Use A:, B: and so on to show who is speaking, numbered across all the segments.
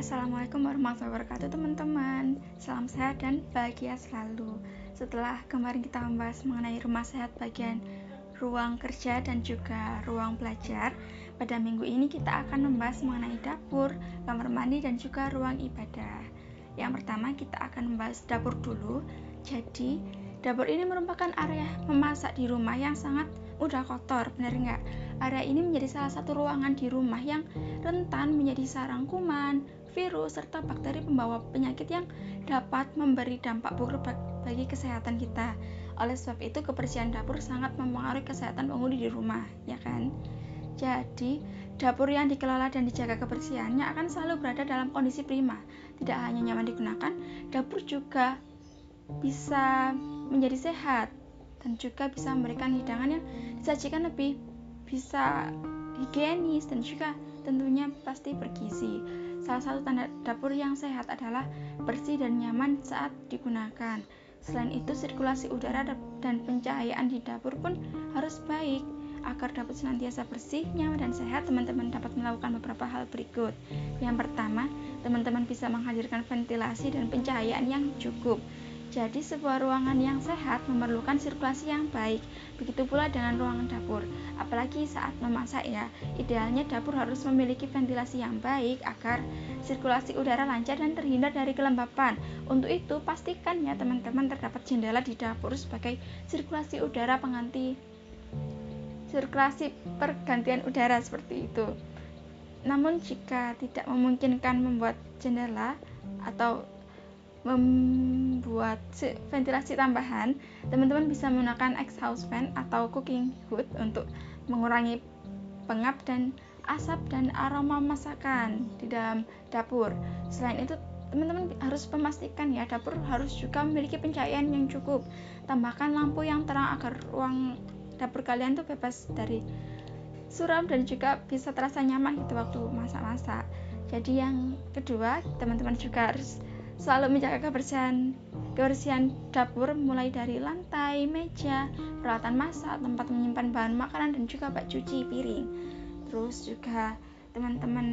A: Assalamualaikum warahmatullahi wabarakatuh teman-teman. Salam sehat dan bahagia selalu. Setelah kemarin kita membahas mengenai rumah sehat bagian ruang kerja dan juga ruang belajar Pada minggu ini kita akan membahas mengenai dapur, kamar mandi dan juga ruang ibadah. Yang pertama kita akan membahas dapur dulu. Jadi dapur ini merupakan area memasak di rumah yang sangat mudah kotor, benar nggak? Area ini menjadi salah satu ruangan di rumah yang rentan menjadi sarang kuman, virus, serta bakteri pembawa penyakit yang dapat memberi dampak buruk bagi kesehatan kita. Oleh sebab itu, kebersihan dapur sangat mempengaruhi kesehatan penghuni di rumah, ya kan? Jadi, dapur yang dikelola dan dijaga kebersihannya akan selalu berada dalam kondisi prima. Tidak hanya nyaman digunakan, dapur juga bisa menjadi sehat dan juga bisa memberikan hidangan yang disajikan lebih bisa higienis dan juga tentunya pasti bergizi. Salah satu tanda dapur yang sehat adalah bersih dan nyaman saat digunakan. Selain itu, sirkulasi udara dan pencahayaan di dapur pun harus baik. Agar dapur senantiasa bersih, nyaman, dan sehat, teman-teman dapat melakukan beberapa hal berikut. Yang pertama, teman-teman bisa menghadirkan ventilasi dan pencahayaan yang cukup. Jadi sebuah ruangan yang sehat memerlukan sirkulasi yang baik. Begitu pula dengan ruangan dapur. Apalagi saat memasak ya. Idealnya dapur harus memiliki ventilasi yang baik agar sirkulasi udara lancar dan terhindar dari kelembapan. Untuk itu pastikan ya teman-teman terdapat jendela di dapur sebagai sirkulasi udara pengganti sirkulasi pergantian udara seperti itu. Namun jika tidak memungkinkan membuat jendela atau membuat ventilasi tambahan, teman-teman bisa menggunakan exhaust fan atau cooking hood untuk mengurangi pengap dan asap dan aroma masakan di dalam dapur. Selain itu, teman-teman harus memastikan ya dapur harus juga memiliki pencahayaan yang cukup. Tambahkan lampu yang terang agar ruang dapur kalian tuh bebas dari suram dan juga bisa terasa nyaman gitu waktu masak-masak. Jadi yang kedua, teman-teman juga harus selalu menjaga kebersihan kebersihan dapur mulai dari lantai, meja, peralatan masak, tempat menyimpan bahan makanan dan juga bak cuci piring. Terus juga teman-teman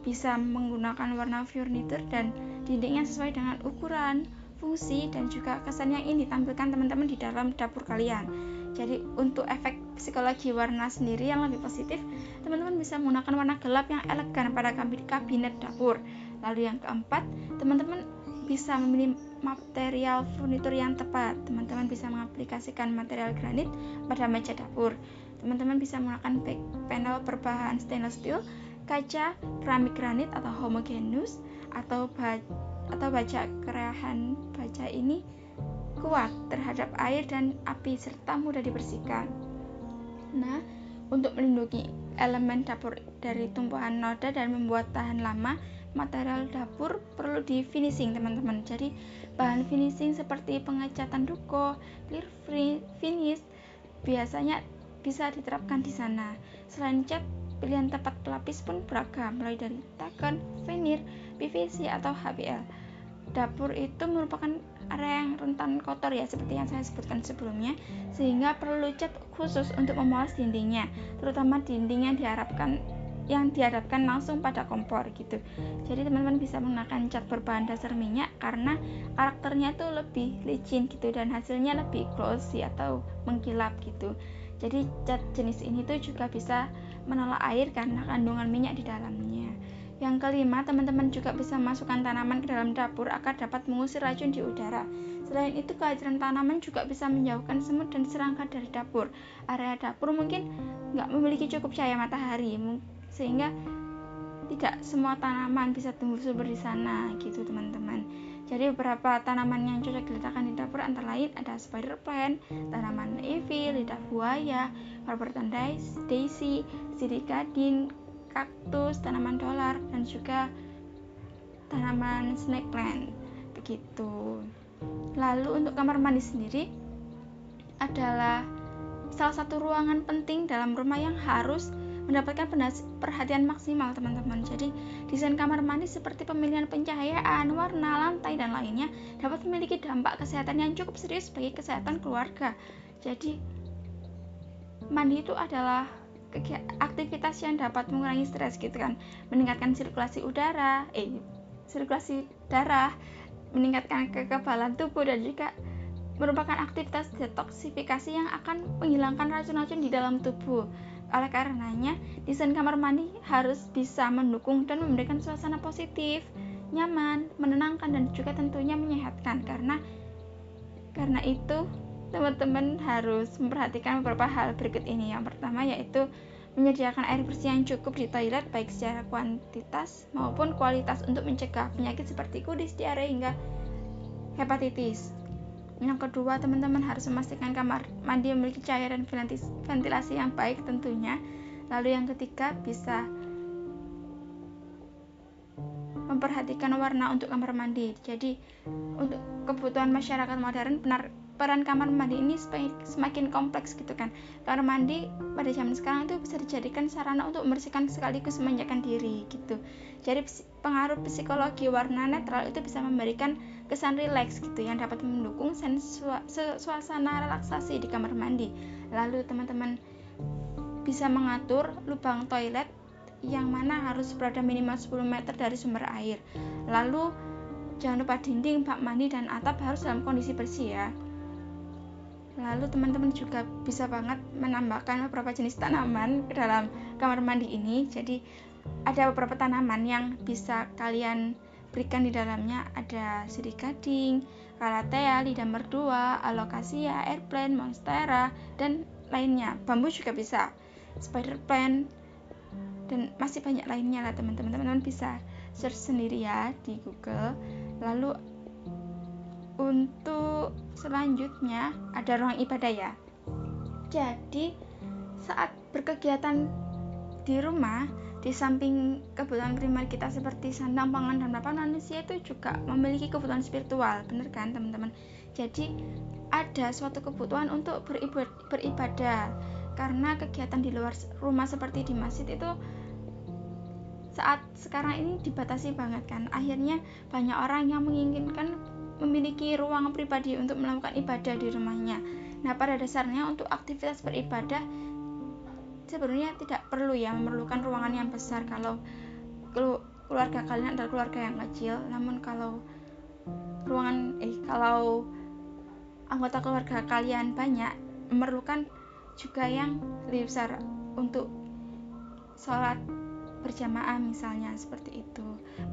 A: bisa menggunakan warna furniture dan dinding yang sesuai dengan ukuran, fungsi dan juga kesan yang ingin ditampilkan teman-teman di dalam dapur kalian. Jadi untuk efek psikologi warna sendiri yang lebih positif, teman-teman bisa menggunakan warna gelap yang elegan pada kabinet dapur Lalu yang keempat, teman-teman bisa memilih material furnitur yang tepat. Teman-teman bisa mengaplikasikan material granit pada meja dapur. Teman-teman bisa menggunakan panel berbahan stainless steel, kaca, keramik granit atau homogeneous atau baja, atau baja kerahan baja ini kuat terhadap air dan api serta mudah dibersihkan. Nah, untuk melindungi elemen dapur dari tumpuhan noda dan membuat tahan lama, material dapur perlu di finishing teman-teman. Jadi bahan finishing seperti pengecatan duko, clear finish biasanya bisa diterapkan di sana. Selain cat pilihan tempat pelapis pun beragam mulai dari taken, veneer, PVC atau HBL dapur itu merupakan area yang rentan kotor ya seperti yang saya sebutkan sebelumnya sehingga perlu cat khusus untuk memuas dindingnya terutama dinding yang diharapkan yang dihadapkan langsung pada kompor gitu jadi teman-teman bisa menggunakan cat berbahan dasar minyak karena karakternya tuh lebih licin gitu dan hasilnya lebih glossy atau mengkilap gitu jadi cat jenis ini tuh juga bisa menolak air karena kandungan minyak di dalamnya yang kelima, teman-teman juga bisa masukkan tanaman ke dalam dapur agar dapat mengusir racun di udara. Selain itu, kehadiran tanaman juga bisa menjauhkan semut dan serangga dari dapur. Area dapur mungkin nggak memiliki cukup cahaya matahari, sehingga tidak semua tanaman bisa tumbuh subur di sana gitu teman-teman jadi beberapa tanaman yang cocok diletakkan di dapur antara lain ada spider plant, tanaman ivy, lidah buaya, Warburton daisy, sirikadin, kaktus, tanaman dolar dan juga tanaman snake plant begitu. Lalu untuk kamar mandi sendiri adalah salah satu ruangan penting dalam rumah yang harus mendapatkan perhatian maksimal teman-teman. Jadi desain kamar mandi seperti pemilihan pencahayaan warna lantai dan lainnya dapat memiliki dampak kesehatan yang cukup serius bagi kesehatan keluarga. Jadi mandi itu adalah aktivitas yang dapat mengurangi stres gitu kan. Meningkatkan sirkulasi udara eh sirkulasi darah meningkatkan kekebalan tubuh dan juga merupakan aktivitas detoksifikasi yang akan menghilangkan racun-racun di dalam tubuh oleh karenanya desain kamar mandi harus bisa mendukung dan memberikan suasana positif nyaman menenangkan dan juga tentunya menyehatkan karena karena itu teman-teman harus memperhatikan beberapa hal berikut ini. Yang pertama yaitu menyediakan air bersih yang cukup di toilet baik secara kuantitas maupun kualitas untuk mencegah penyakit seperti kudis, diare hingga hepatitis. Yang kedua, teman-teman harus memastikan kamar mandi memiliki cairan ventilasi yang baik tentunya. Lalu yang ketiga, bisa memperhatikan warna untuk kamar mandi. Jadi, untuk kebutuhan masyarakat modern benar peran kamar mandi ini semakin kompleks gitu kan. Kamar mandi pada zaman sekarang itu bisa dijadikan sarana untuk membersihkan sekaligus memanjakan diri gitu. Jadi pengaruh psikologi warna netral itu bisa memberikan kesan rileks gitu yang dapat mendukung suasana relaksasi di kamar mandi. Lalu teman-teman bisa mengatur lubang toilet yang mana harus berada minimal 10 meter dari sumber air. Lalu jangan lupa dinding bak mandi dan atap harus dalam kondisi bersih ya lalu teman-teman juga bisa banget menambahkan beberapa jenis tanaman ke dalam kamar mandi ini jadi ada beberapa tanaman yang bisa kalian berikan di dalamnya ada sirih gading, calathea, lidah merdua, alocasia, airplant, monstera, dan lainnya. Bambu juga bisa, spider plant, dan masih banyak lainnya lah teman-teman. Teman-teman bisa search sendiri ya di Google. Lalu untuk selanjutnya ada ruang ibadah ya? Jadi saat berkegiatan di rumah di samping kebutuhan primer kita seperti sandang pangan dan papan manusia itu juga memiliki kebutuhan spiritual. Benar kan teman-teman? Jadi ada suatu kebutuhan untuk beribadah. Karena kegiatan di luar rumah seperti di masjid itu saat sekarang ini dibatasi banget kan. Akhirnya banyak orang yang menginginkan memiliki ruang pribadi untuk melakukan ibadah di rumahnya. Nah, pada dasarnya untuk aktivitas beribadah sebenarnya tidak perlu ya memerlukan ruangan yang besar kalau keluarga kalian adalah keluarga yang kecil. Namun kalau ruangan eh kalau anggota keluarga kalian banyak memerlukan juga yang lebih besar untuk sholat berjamaah misalnya seperti itu.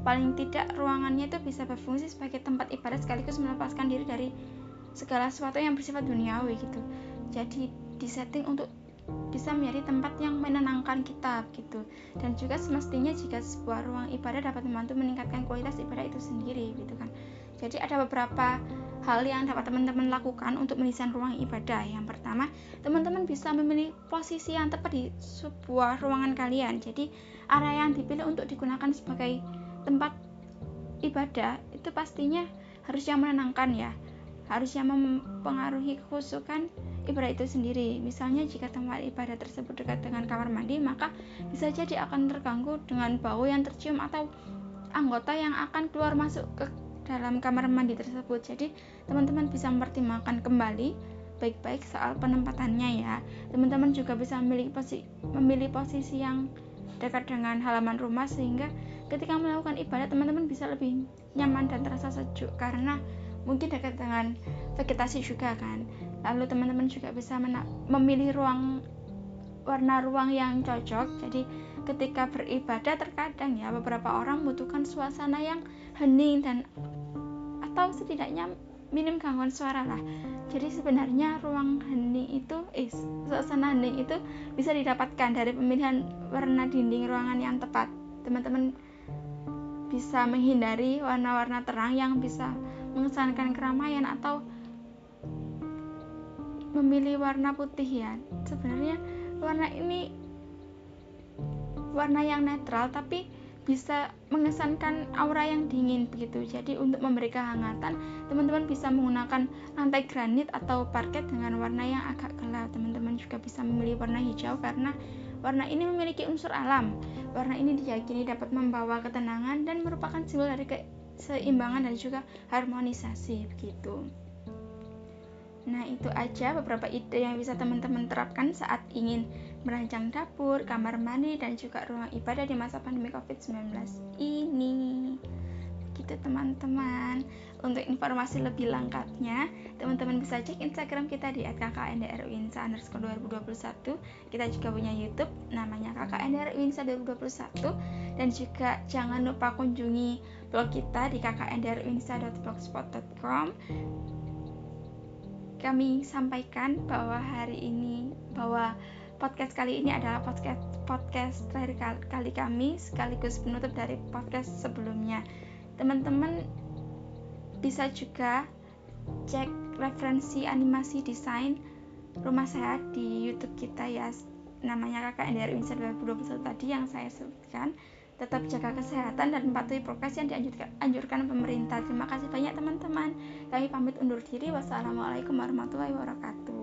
A: Paling tidak ruangannya itu bisa berfungsi sebagai tempat ibadah sekaligus melepaskan diri dari segala sesuatu yang bersifat duniawi gitu. Jadi disetting untuk bisa menjadi tempat yang menenangkan kita gitu dan juga semestinya jika sebuah ruang ibadah dapat membantu meningkatkan kualitas ibadah itu sendiri gitu kan jadi ada beberapa hal yang dapat teman-teman lakukan untuk mendesain ruang ibadah. Yang pertama, teman-teman bisa memilih posisi yang tepat di sebuah ruangan kalian. Jadi, area yang dipilih untuk digunakan sebagai tempat ibadah itu pastinya harus yang menenangkan ya. Harus yang mempengaruhi kekhusukan ibadah itu sendiri. Misalnya jika tempat ibadah tersebut dekat dengan kamar mandi, maka bisa jadi akan terganggu dengan bau yang tercium atau anggota yang akan keluar masuk ke dalam kamar mandi tersebut. Jadi, teman-teman bisa mempertimbangkan kembali baik-baik soal penempatannya ya. Teman-teman juga bisa memilih posisi, memilih posisi yang dekat dengan halaman rumah sehingga ketika melakukan ibadah teman-teman bisa lebih nyaman dan terasa sejuk karena mungkin dekat dengan vegetasi juga kan. Lalu teman-teman juga bisa memilih ruang warna ruang yang cocok. Jadi ketika beribadah terkadang ya beberapa orang membutuhkan suasana yang hening dan atau setidaknya minim gangguan suara lah. Jadi sebenarnya ruang hening itu eh suasana hening itu bisa didapatkan dari pemilihan warna dinding ruangan yang tepat. Teman-teman bisa menghindari warna-warna terang yang bisa mengesankan keramaian atau memilih warna putih ya. Sebenarnya warna ini warna yang netral tapi bisa mengesankan aura yang dingin begitu. Jadi untuk memberi kehangatan, teman-teman bisa menggunakan lantai granit atau parket dengan warna yang agak gelap. Teman-teman juga bisa memilih warna hijau karena warna ini memiliki unsur alam. Warna ini diyakini dapat membawa ketenangan dan merupakan simbol dari keseimbangan dan juga harmonisasi begitu. Nah, itu aja beberapa ide yang bisa teman-teman terapkan saat ingin merancang dapur, kamar mandi, dan juga ruang ibadah di masa pandemi COVID-19 ini. Gitu teman-teman. Untuk informasi lebih lengkapnya, teman-teman bisa cek Instagram kita di @kkndruinsa underscore 2021. Kita juga punya YouTube namanya kkndruinsa 2021 dan juga jangan lupa kunjungi blog kita di kkndruinsa.blogspot.com kami sampaikan bahwa hari ini bahwa podcast kali ini adalah podcast podcast terakhir kali kami sekaligus penutup dari podcast sebelumnya. Teman-teman bisa juga cek referensi animasi desain rumah saya di YouTube kita ya namanya kakak NDR Insa 2021 tadi yang saya sebutkan tetap jaga kesehatan dan patuhi prokes yang dianjurkan pemerintah. Terima kasih banyak teman-teman. Kami pamit undur diri. Wassalamualaikum warahmatullahi wabarakatuh.